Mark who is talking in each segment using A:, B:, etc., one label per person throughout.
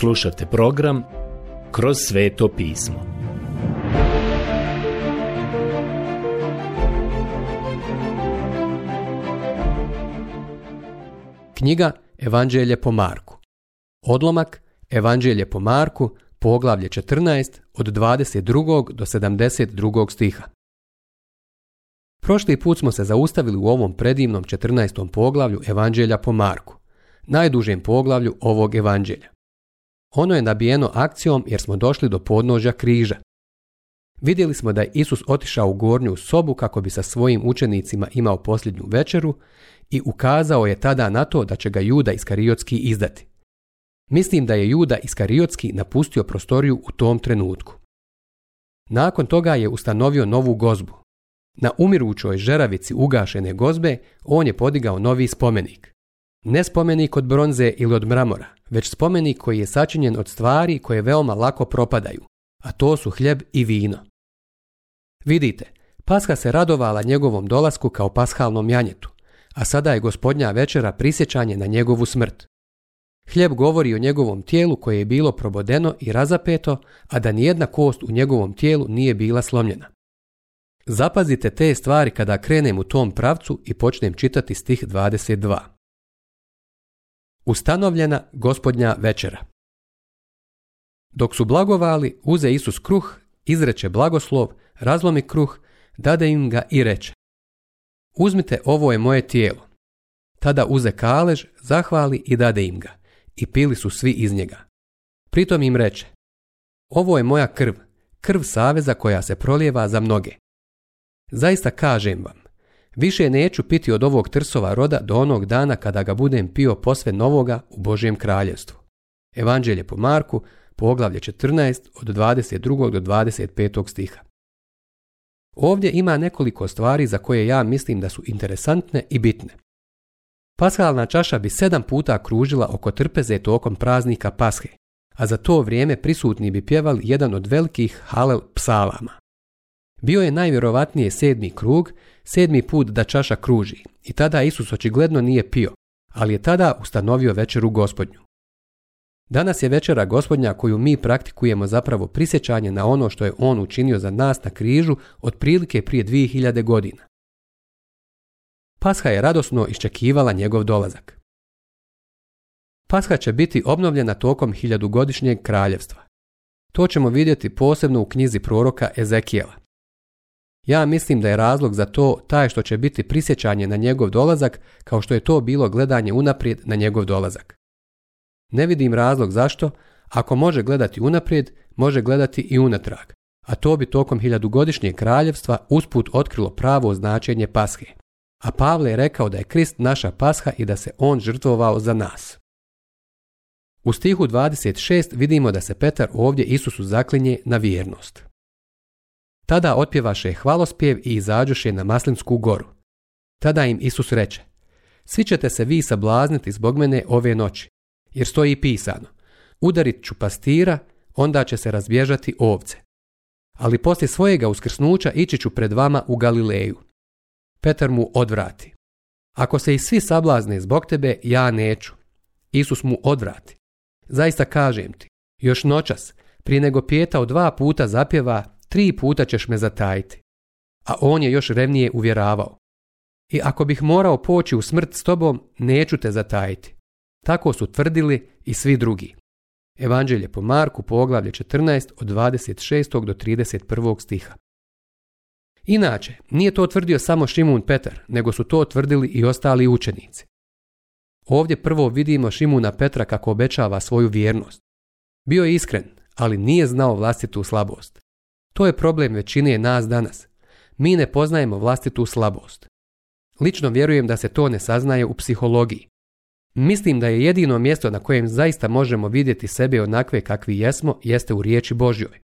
A: Slušate program Kroz sveto pismo. Knjiga Evanđelje po Marku. Odlomak Evanđelje po Marku, poglavlje 14 od 22. do 72. stiha. Prošli put smo se zaustavili u ovom predivnom 14. poglavlju Evanđelja po Marku, najdužem poglavlju ovog evanđelja. Ono je nabijeno akcijom jer smo došli do podnožja križa. Vidjeli smo da je Isus otišao u gornju sobu kako bi sa svojim učenicima imao posljednju večeru i ukazao je tada na to da će ga Juda Iskariotski izdati. Mislim da je Juda Iskariotski napustio prostoriju u tom trenutku. Nakon toga je ustanovio novu gozbu. Na umirućoj žeravici ugašene gozbe on je podigao novi spomenik. Ne spomenik od bronze ili od mramora, već spomenik koji je sačinjen od stvari koje veoma lako propadaju, a to su hljeb i vino. Vidite, paska se radovala njegovom dolasku kao pashalnom janjetu, a sada je gospodnja večera prisjećanje na njegovu smrt. Hljeb govori o njegovom tijelu koje je bilo probodeno i razapeto, a da nijedna kost u njegovom tijelu nije bila slomljena. Zapazite te stvari kada krenem u tom pravcu i počnem čitati stih 22 ustanovljena gospodnja večera. Dok su blagovali, uze Isus kruh, izreče blagoslov, razlomi kruh, dade im ga i reče. Uzmite ovo je moje tijelo. Tada uze kalež, zahvali i dade im ga. I pili su svi iz njega. Pritom im reče. Ovo je moja krv, krv saveza koja se prolijeva za mnoge. Zaista kažem vam, Više neću piti od ovog trsova roda do onog dana kada ga budem pio posve novoga u Božjem kraljevstvu. Evanđelje po Marku, poglavlje 14 od 22. do 25. stiha. Ovdje ima nekoliko stvari za koje ja mislim da su interesantne i bitne. Pashalna čaša bi sedam puta kružila oko trpeze tokom praznika Pashe, a za to vrijeme prisutni bi pjevali jedan od velikih halel psalama. Bio je najvjerovatnije sedmi krug, sedmi put da čaša kruži i tada Isus očigledno nije pio, ali je tada ustanovio večeru gospodnju. Danas je večera gospodnja koju mi praktikujemo zapravo prisjećanje na ono što je on učinio za nas na križu otprilike prije 2000 godina. Pasha je radosno iščekivala njegov dolazak. Pasha će biti obnovljena tokom hiljadugodišnjeg kraljevstva. To ćemo vidjeti posebno u knjizi proroka Ezekijela. Ja mislim da je razlog za to taj što će biti prisjećanje na njegov dolazak kao što je to bilo gledanje unaprijed na njegov dolazak. Ne vidim razlog zašto, ako može gledati unaprijed, može gledati i unatrag, a to bi tokom hiljadugodišnjeg kraljevstva usput otkrilo pravo značenje pashe. A Pavle je rekao da je Krist naša pasha i da se on žrtvovao za nas. U stihu 26 vidimo da se Petar ovdje Isusu zaklinje na vjernost. Tada otpjevaše hvalospjev i izađoše na Maslinsku goru. Tada im Isus reče, svi ćete se vi sablazniti zbog mene ove noći, jer stoji pisano, udarit ću pastira, onda će se razbježati ovce. Ali poslije svojega uskrsnuća ići ću pred vama u Galileju. Petar mu odvrati. Ako se i svi sablazne zbog tebe, ja neću. Isus mu odvrati. Zaista kažem ti, još noćas, prije nego pjetao dva puta zapjeva, tri puta ćeš me zatajiti. A on je još revnije uvjeravao. I ako bih morao poći u smrt s tobom, neću te zatajiti. Tako su tvrdili i svi drugi. Evanđelje po Marku, poglavlje 14, od 26. do 31. stiha. Inače, nije to tvrdio samo Šimun Petar, nego su to tvrdili i ostali učenici. Ovdje prvo vidimo Šimuna Petra kako obećava svoju vjernost. Bio je iskren, ali nije znao vlastitu slabost. To je problem većine nas danas. Mi ne poznajemo vlastitu slabost. Lično vjerujem da se to ne saznaje u psihologiji. Mislim da je jedino mjesto na kojem zaista možemo vidjeti sebe onakve kakvi jesmo, jeste u riječi Božjoj.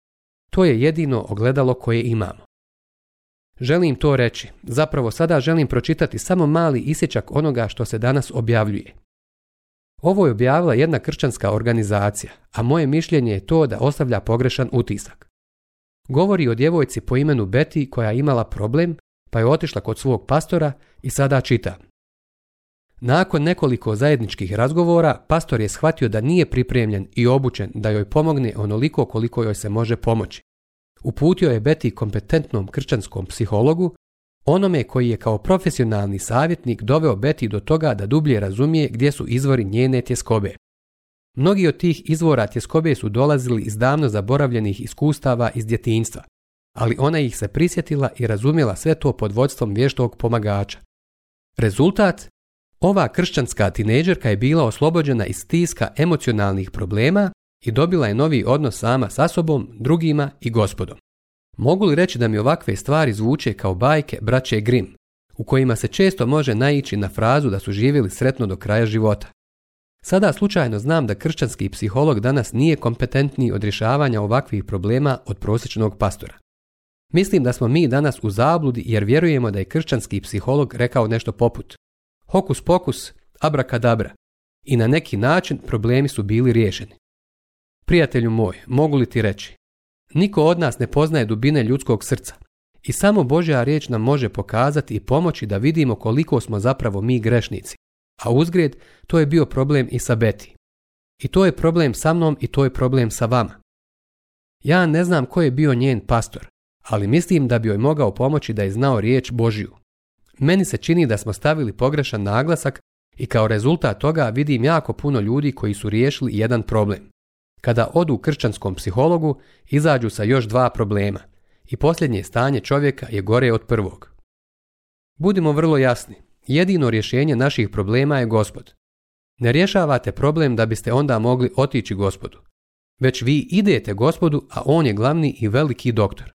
A: To je jedino ogledalo koje imamo. Želim to reći, zapravo sada želim pročitati samo mali isječak onoga što se danas objavljuje. Ovo je objavila jedna kršćanska organizacija, a moje mišljenje je to da ostavlja pogrešan utisak. Govori o djevojci po imenu Beti koja je imala problem pa je otišla kod svog pastora i sada čita. Nakon nekoliko zajedničkih razgovora, pastor je shvatio da nije pripremljen i obučen da joj pomogne onoliko koliko joj se može pomoći. Uputio je Beti kompetentnom kršćanskom psihologu, onome koji je kao profesionalni savjetnik doveo Beti do toga da dublje razumije gdje su izvori njene tjeskobe. Mnogi od tih izvora tjeskobe su dolazili iz davno zaboravljenih iskustava iz djetinjstva, ali ona ih se prisjetila i razumjela sve to pod vodstvom vještog pomagača. Rezultat? Ova kršćanska tineđerka je bila oslobođena iz stiska emocionalnih problema i dobila je novi odnos sama sa sobom, drugima i gospodom. Mogu li reći da mi ovakve stvari zvuče kao bajke braće Grimm, u kojima se često može naići na frazu da su živjeli sretno do kraja života? Sada slučajno znam da kršćanski psiholog danas nije kompetentniji od rješavanja ovakvih problema od prosječnog pastora. Mislim da smo mi danas u zabludi jer vjerujemo da je kršćanski psiholog rekao nešto poput hokus pokus, abrakadabra i na neki način problemi su bili riješeni. Prijatelju moj, mogu li ti reći, niko od nas ne poznaje dubine ljudskog srca i samo Božja riječ nam može pokazati i pomoći da vidimo koliko smo zapravo mi grešnici a uzgrijed, to je bio problem i sa Beti. I to je problem sa mnom i to je problem sa vama. Ja ne znam ko je bio njen pastor, ali mislim da bi joj mogao pomoći da je znao riječ Božiju. Meni se čini da smo stavili pogrešan naglasak i kao rezultat toga vidim jako puno ljudi koji su riješili jedan problem. Kada odu kršćanskom psihologu, izađu sa još dva problema i posljednje stanje čovjeka je gore od prvog. Budimo vrlo jasni, jedino rješenje naših problema je gospod. Ne rješavate problem da biste onda mogli otići gospodu. Već vi idete gospodu, a on je glavni i veliki doktor.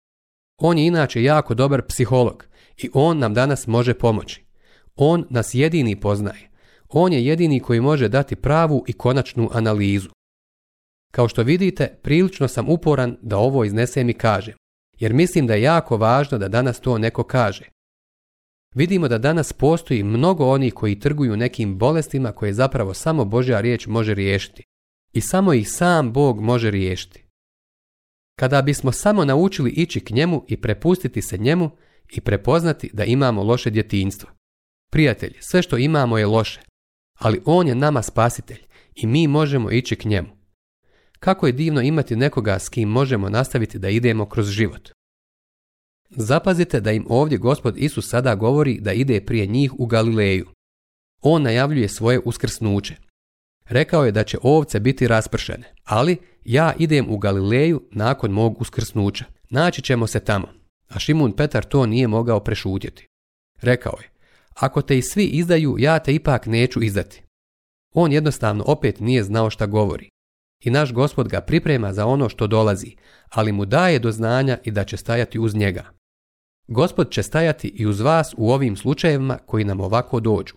A: On je inače jako dobar psiholog i on nam danas može pomoći. On nas jedini poznaje. On je jedini koji može dati pravu i konačnu analizu. Kao što vidite, prilično sam uporan da ovo iznesem i kažem, jer mislim da je jako važno da danas to neko kaže, Vidimo da danas postoji mnogo onih koji trguju nekim bolestima koje zapravo samo Božja riječ može riješiti. I samo ih sam Bog može riješiti. Kada bismo samo naučili ići k njemu i prepustiti se njemu i prepoznati da imamo loše djetinstvo. Prijatelji, sve što imamo je loše, ali On je nama spasitelj i mi možemo ići k njemu. Kako je divno imati nekoga s kim možemo nastaviti da idemo kroz život. Zapazite da im ovdje gospod Isus sada govori da ide prije njih u Galileju. On najavljuje svoje uskrsnuće. Rekao je da će ovce biti raspršene, ali ja idem u Galileju nakon mog uskrsnuća. Naći ćemo se tamo. A Šimun Petar to nije mogao prešutjeti. Rekao je, ako te i svi izdaju, ja te ipak neću izdati. On jednostavno opet nije znao šta govori. I naš gospod ga priprema za ono što dolazi, ali mu daje do znanja i da će stajati uz njega. Gospod će stajati i uz vas u ovim slučajevima koji nam ovako dođu.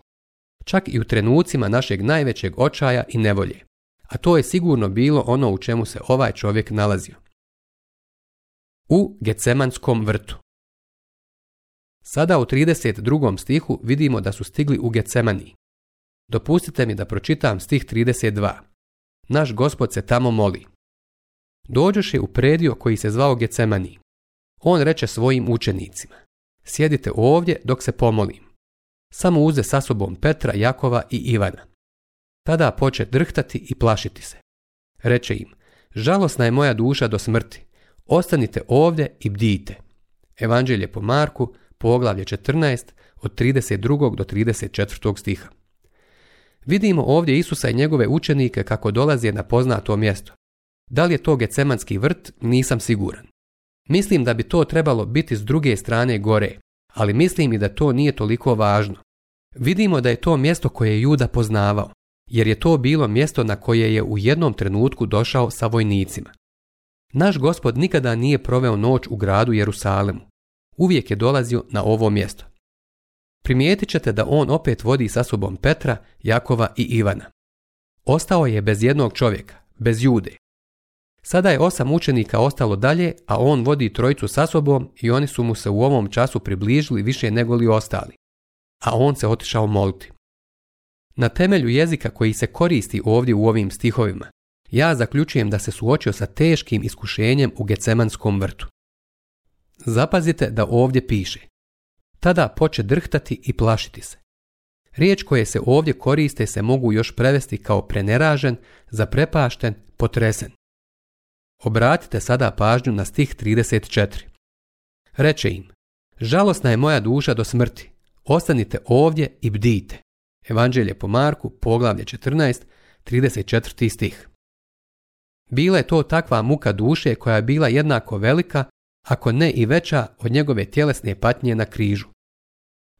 A: Čak i u trenucima našeg najvećeg očaja i nevolje. A to je sigurno bilo ono u čemu se ovaj čovjek nalazio. U Gecemanskom vrtu. Sada u 32. stihu vidimo da su stigli u Gecemani. Dopustite mi da pročitam stih 32. Naš gospod se tamo moli. je u predio koji se zvao Gecemani. On reče svojim učenicima, sjedite ovdje dok se pomolim. Samo uze sa sobom Petra, Jakova i Ivana. Tada poče drhtati i plašiti se. Reče im, žalosna je moja duša do smrti, ostanite ovdje i bdijte. Evanđelje po Marku, poglavlje 14, od 32. do 34. stiha. Vidimo ovdje Isusa i njegove učenike kako dolaze na poznato mjesto. Da li je to Gecemanski vrt, nisam siguran. Mislim da bi to trebalo biti s druge strane gore, ali mislim i da to nije toliko važno. Vidimo da je to mjesto koje je Juda poznavao, jer je to bilo mjesto na koje je u jednom trenutku došao sa vojnicima. Naš gospod nikada nije proveo noć u gradu Jerusalemu. Uvijek je dolazio na ovo mjesto. Primijetit ćete da on opet vodi sa sobom Petra, Jakova i Ivana. Ostao je bez jednog čovjeka, bez Jude, Sada je osam učenika ostalo dalje, a on vodi trojicu sa sobom i oni su mu se u ovom času približili više nego li ostali. A on se otišao moliti. Na temelju jezika koji se koristi ovdje u ovim stihovima, ja zaključujem da se suočio sa teškim iskušenjem u Gecemanskom vrtu. Zapazite da ovdje piše. Tada poče drhtati i plašiti se. Riječ koje se ovdje koriste se mogu još prevesti kao preneražen, zaprepašten, potresen. Obratite sada pažnju na stih 34. Reče im, žalosna je moja duša do smrti, ostanite ovdje i bdite. Evanđelje po Marku, poglavlje 14, 34. stih. Bila je to takva muka duše koja je bila jednako velika, ako ne i veća od njegove tjelesne patnje na križu.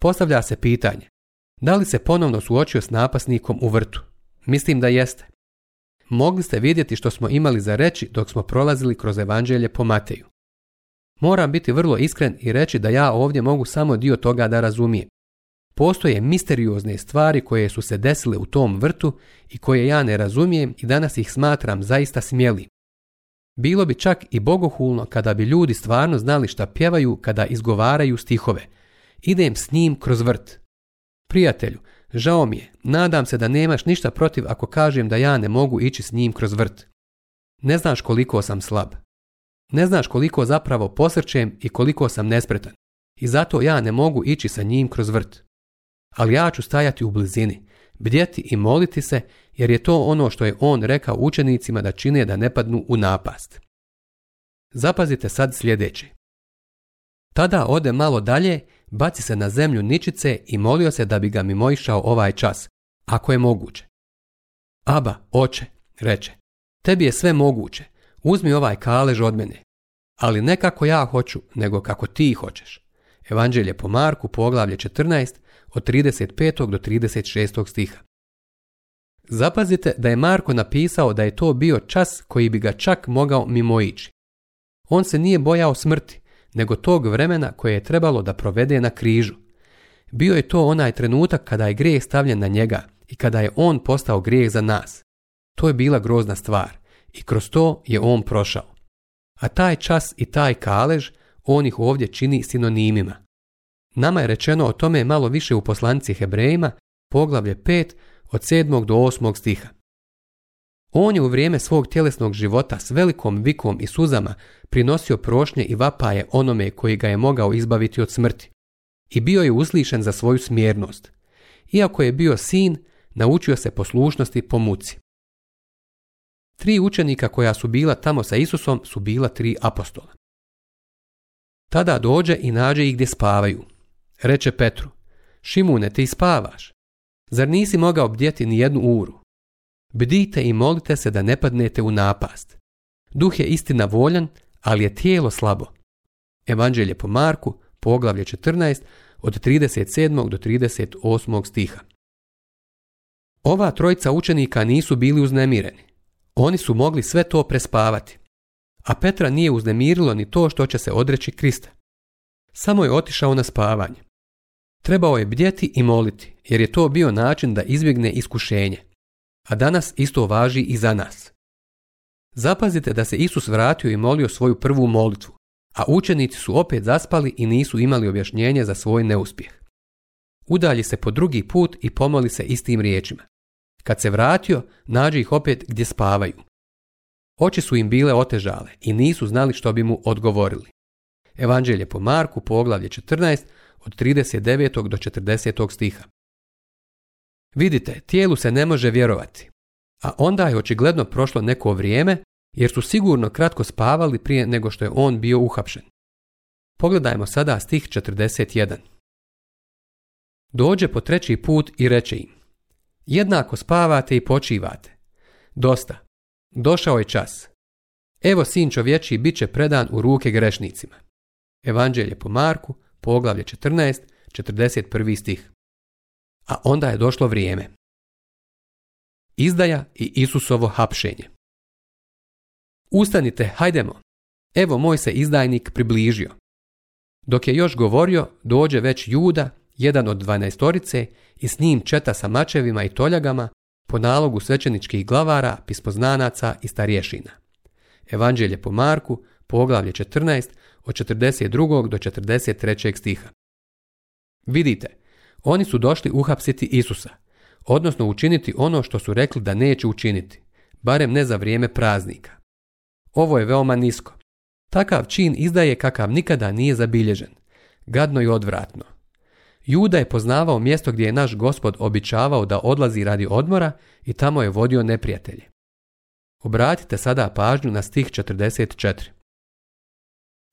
A: Postavlja se pitanje, da li se ponovno suočio s napasnikom u vrtu? Mislim da jeste mogli ste vidjeti što smo imali za reći dok smo prolazili kroz evanđelje po Mateju. Moram biti vrlo iskren i reći da ja ovdje mogu samo dio toga da razumijem. Postoje misteriozne stvari koje su se desile u tom vrtu i koje ja ne razumijem i danas ih smatram zaista smjeli. Bilo bi čak i bogohulno kada bi ljudi stvarno znali šta pjevaju kada izgovaraju stihove. Idem s njim kroz vrt. Prijatelju, Žao mi je, nadam se da nemaš ništa protiv ako kažem da ja ne mogu ići s njim kroz vrt. Ne znaš koliko sam slab. Ne znaš koliko zapravo posrćem i koliko sam nespretan. I zato ja ne mogu ići sa njim kroz vrt. Ali ja ću stajati u blizini, bdjeti i moliti se, jer je to ono što je on rekao učenicima da čine da ne padnu u napast. Zapazite sad sljedeće. Tada ode malo dalje baci se na zemlju ničice i molio se da bi ga mimoišao ovaj čas, ako je moguće. Aba, oče, reče, tebi je sve moguće, uzmi ovaj kalež od mene. Ali ne kako ja hoću, nego kako ti hoćeš. Evanđelje po Marku, poglavlje 14, od 35. do 36. stiha. Zapazite da je Marko napisao da je to bio čas koji bi ga čak mogao mimoići. On se nije bojao smrti, nego tog vremena koje je trebalo da provede na križu. Bio je to onaj trenutak kada je grijeh stavljen na njega i kada je on postao grijeh za nas. To je bila grozna stvar i kroz to je on prošao. A taj čas i taj kalež on ih ovdje čini sinonimima. Nama je rečeno o tome malo više u poslanci Hebrejima, poglavlje 5 od 7. do 8. stiha. On je u vrijeme svog tjelesnog života s velikom vikom i suzama prinosio prošnje i vapaje onome koji ga je mogao izbaviti od smrti. I bio je uslišen za svoju smjernost. Iako je bio sin, naučio se poslušnosti po muci. Tri učenika koja su bila tamo sa Isusom su bila tri apostola. Tada dođe i nađe ih gdje spavaju. Reče Petru, Šimune, ti spavaš. Zar nisi mogao bdjeti ni jednu uru? Bdite i molite se da ne padnete u napast. Duh je istina voljan, ali je tijelo slabo. Evanđelje po Marku, poglavlje 14, od 37. do 38. stiha. Ova trojica učenika nisu bili uznemireni. Oni su mogli sve to prespavati. A Petra nije uznemirilo ni to što će se odreći Krista. Samo je otišao na spavanje. Trebao je bdjeti i moliti, jer je to bio način da izbjegne iskušenje a danas isto važi i za nas. Zapazite da se Isus vratio i molio svoju prvu molitvu, a učenici su opet zaspali i nisu imali objašnjenje za svoj neuspjeh. Udalji se po drugi put i pomoli se istim riječima. Kad se vratio, nađe ih opet gdje spavaju. Oči su im bile otežale i nisu znali što bi mu odgovorili. Evanđelje po Marku, poglavlje 14, od 39. do 40. stiha. Vidite, tijelu se ne može vjerovati. A onda je očigledno prošlo neko vrijeme jer su sigurno kratko spavali prije nego što je on bio uhapšen. Pogledajmo sada stih 41. Dođe po treći put i reče im. Jednako spavate i počivate. Dosta. Došao je čas. Evo sin čovječi bit će predan u ruke grešnicima. Evanđelje po Marku, poglavlje 14, 41. stih a onda je došlo vrijeme. Izdaja i Isusovo hapšenje. Ustanite, hajdemo. Evo moj se izdajnik približio. Dok je još govorio, dođe već Juda, jedan od dvanaestorice, i s njim četa sa mačevima i toljagama, po nalogu svećeničkih glavara, pispoznanaca i starješina. Evanđelje po Marku, poglavlje 14, od 42. do 43. stiha. Vidite, oni su došli uhapsiti Isusa, odnosno učiniti ono što su rekli da neće učiniti, barem ne za vrijeme praznika. Ovo je veoma nisko. Takav čin izdaje kakav nikada nije zabilježen. Gadno i odvratno. Juda je poznavao mjesto gdje je naš gospod običavao da odlazi radi odmora i tamo je vodio neprijatelje. Obratite sada pažnju na stih 44.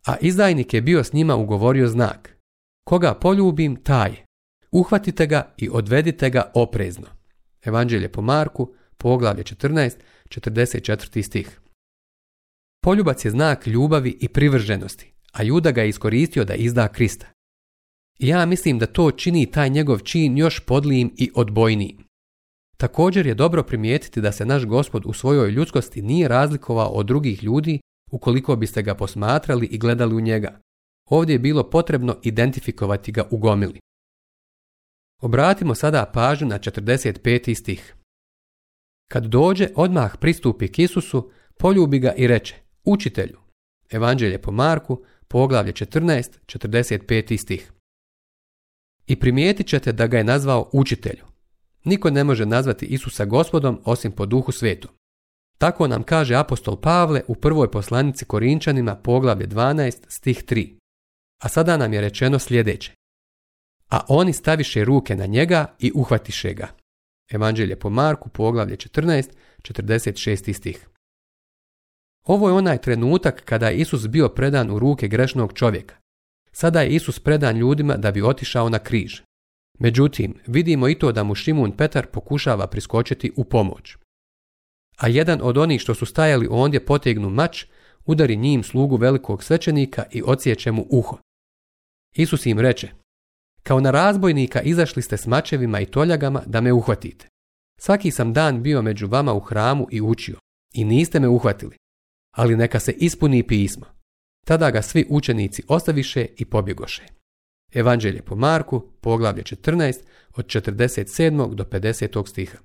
A: A izdajnik je bio s njima ugovorio znak. Koga poljubim, taj. Uhvatite ga i odvedite ga oprezno. Evanđelje po Marku, poglavlje 14, 44. stih. Poljubac je znak ljubavi i privrženosti, a Juda ga je iskoristio da izda Krista. Ja mislim da to čini taj njegov čin još podlijim i odbojnijim. Također je dobro primijetiti da se naš gospod u svojoj ljudskosti nije razlikovao od drugih ljudi ukoliko biste ga posmatrali i gledali u njega. Ovdje je bilo potrebno identifikovati ga u gomili. Obratimo sada pažnju na 45. stih. Kad dođe, odmah pristupi k Isusu, poljubi ga i reče, učitelju. Evanđelje po Marku, poglavlje 14, 45. stih. I primijetit ćete da ga je nazvao učitelju. Niko ne može nazvati Isusa gospodom osim po duhu svetu. Tako nam kaže apostol Pavle u prvoj poslanici Korinčanima poglavlje 12 stih 3. A sada nam je rečeno sljedeće a oni staviše ruke na njega i uhvatiše ga. Evanđelje po Marku, poglavlje 14, 46 stih. Ovo je onaj trenutak kada je Isus bio predan u ruke grešnog čovjeka. Sada je Isus predan ljudima da bi otišao na križ. Međutim, vidimo i to da mu Šimun Petar pokušava priskočiti u pomoć. A jedan od onih što su stajali ondje potegnu mač, udari njim slugu velikog svećenika i ocijeće mu uho. Isus im reče, kao na razbojnika izašli ste s mačevima i toljagama da me uhvatite. Svaki sam dan bio među vama u hramu i učio. I niste me uhvatili. Ali neka se ispuni pismo. Tada ga svi učenici ostaviše i pobjegoše. Evanđelje po Marku, poglavlje 14, od 47. do 50. stiha.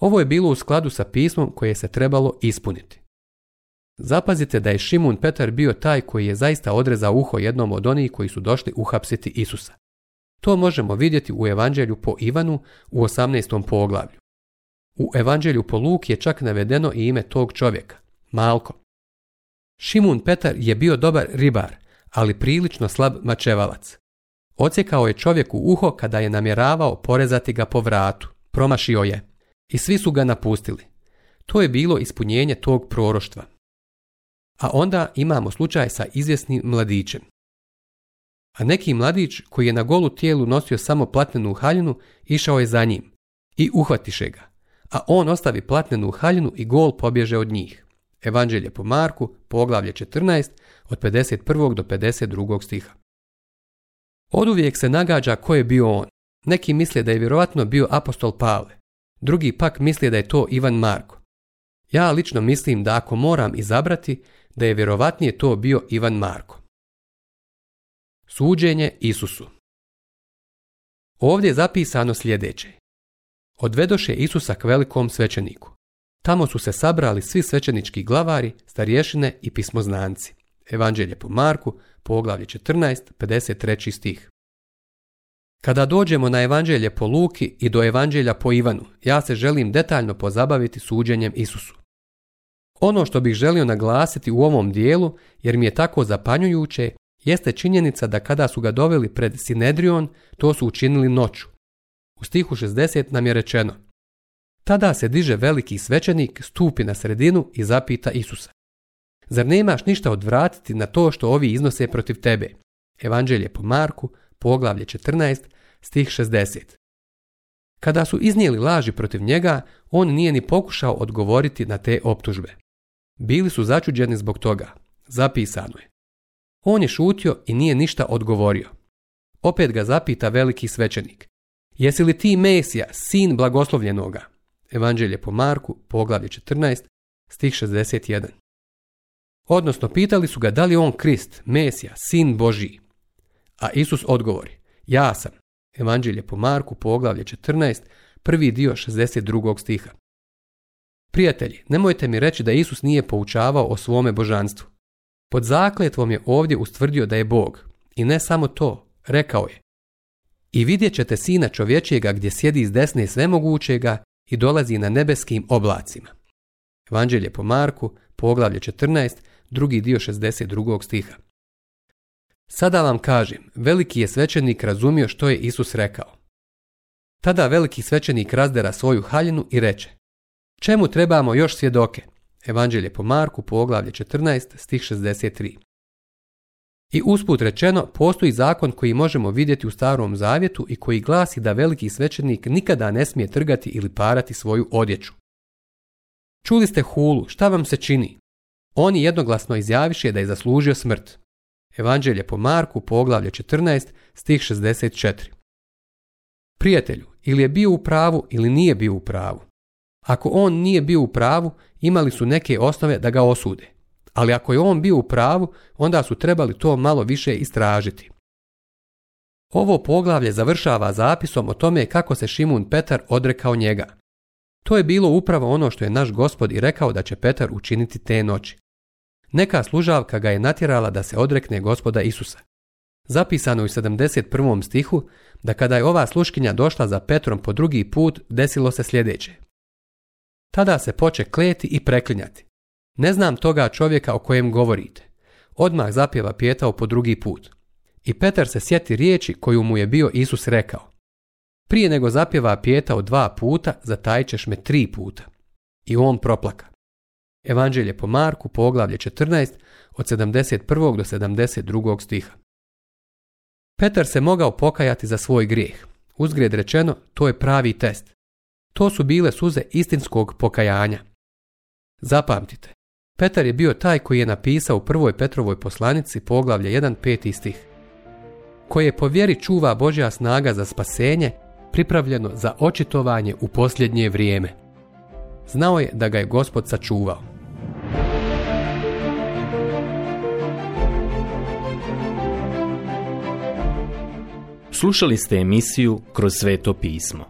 A: Ovo je bilo u skladu sa pismom koje se trebalo ispuniti. Zapazite da je Šimun Petar bio taj koji je zaista odrezao uho jednom od onih koji su došli uhapsiti Isusa. To možemo vidjeti u Evanđelju po Ivanu u 18. poglavlju. U Evanđelju po luk je čak navedeno i ime tog čovjeka, Malko. Šimun Petar je bio dobar ribar, ali prilično slab mačevalac. Ocijekao je čovjeku uho kada je namjeravao porezati ga po vratu, promašio je. I svi su ga napustili. To je bilo ispunjenje tog proroštva a onda imamo slučaj sa izvjesnim mladićem. A neki mladić koji je na golu tijelu nosio samo platnenu haljinu išao je za njim i uhvatiše ga, a on ostavi platnenu haljinu i gol pobježe od njih. Evanđelje po Marku, poglavlje 14, od 51. do 52. stiha. Od uvijek se nagađa ko je bio on. Neki misle da je vjerojatno bio apostol Pavle, drugi pak misle da je to Ivan Marko, ja lično mislim da ako moram izabrati, da je vjerovatnije to bio Ivan Marko. Suđenje Isusu Ovdje je zapisano sljedeće. Odvedoše Isusa k velikom svećeniku. Tamo su se sabrali svi svećenički glavari, starješine i pismoznanci. Evanđelje po Marku, poglavlje 14, 53. stih. Kada dođemo na evanđelje po Luki i do evanđelja po Ivanu, ja se želim detaljno pozabaviti suđenjem Isusu. Ono što bih želio naglasiti u ovom dijelu, jer mi je tako zapanjujuće, jeste činjenica da kada su ga doveli pred Sinedrion, to su učinili noću. U stihu 60 nam je rečeno Tada se diže veliki svećenik, stupi na sredinu i zapita Isusa. Zar nemaš ništa odvratiti na to što ovi iznose protiv tebe? Evanđelje po Marku, poglavlje 14, stih 60. Kada su iznijeli laži protiv njega, on nije ni pokušao odgovoriti na te optužbe. Bili su začuđeni zbog toga. Zapisano je. On je šutio i nije ništa odgovorio. Opet ga zapita veliki svećenik. Jesi li ti Mesija, sin blagoslovljenoga? Evanđelje po Marku, poglavlje 14, stih 61. Odnosno, pitali su ga da li on Krist, Mesija, sin Božiji. A Isus odgovori, ja sam. Evanđelje po Marku, poglavlje 14, prvi dio 62. stiha. Prijatelji, nemojte mi reći da Isus nije poučavao o svome božanstvu. Pod zakletvom je ovdje ustvrdio da je Bog. I ne samo to, rekao je. I vidjet ćete sina čovječjega gdje sjedi iz desne svemogućega i dolazi na nebeskim oblacima. Evanđelje po Marku, poglavlje 14, drugi dio 62. stiha. Sada vam kažem, veliki je svećenik razumio što je Isus rekao. Tada veliki svećenik razdera svoju haljinu i reče, Čemu trebamo još svjedoke? Evanđelje po Marku, poglavlje 14, stih 63. I usput rečeno, postoji zakon koji možemo vidjeti u Starom Zavjetu i koji glasi da veliki svećenik nikada ne smije trgati ili parati svoju odjeću. Čuli ste hulu, šta vam se čini? Oni jednoglasno izjaviše da je zaslužio smrt. Evanđelje po Marku, poglavlje 14, stih 64. Prijatelju, ili je bio u pravu ili nije bio u pravu. Ako on nije bio u pravu, imali su neke osnove da ga osude. Ali ako je on bio u pravu, onda su trebali to malo više istražiti. Ovo poglavlje završava zapisom o tome kako se Šimun Petar odrekao njega. To je bilo upravo ono što je naš gospod i rekao da će Petar učiniti te noći. Neka služavka ga je natjerala da se odrekne gospoda Isusa. Zapisano je u 71. stihu da kada je ova sluškinja došla za Petrom po drugi put, desilo se sljedeće. Tada se poče kleti i preklinjati. Ne znam toga čovjeka o kojem govorite. Odmah zapjeva pjetao po drugi put. I Petar se sjeti riječi koju mu je bio Isus rekao. Prije nego zapjeva Pijetao dva puta, zatajčeš me tri puta. I on proplaka. Evanđelje po Marku, poglavlje 14, od 71. do 72. stiha. Petar se mogao pokajati za svoj grijeh. Uzgred rečeno, to je pravi test. To su bile suze istinskog pokajanja. Zapamtite, Petar je bio taj koji je napisao u prvoj Petrovoj poslanici poglavlje 1.5. stih koje po vjeri čuva Božja snaga za spasenje, pripravljeno za očitovanje u posljednje vrijeme. Znao je da ga je gospod sačuvao.
B: Slušali ste emisiju Kroz sveto pismo.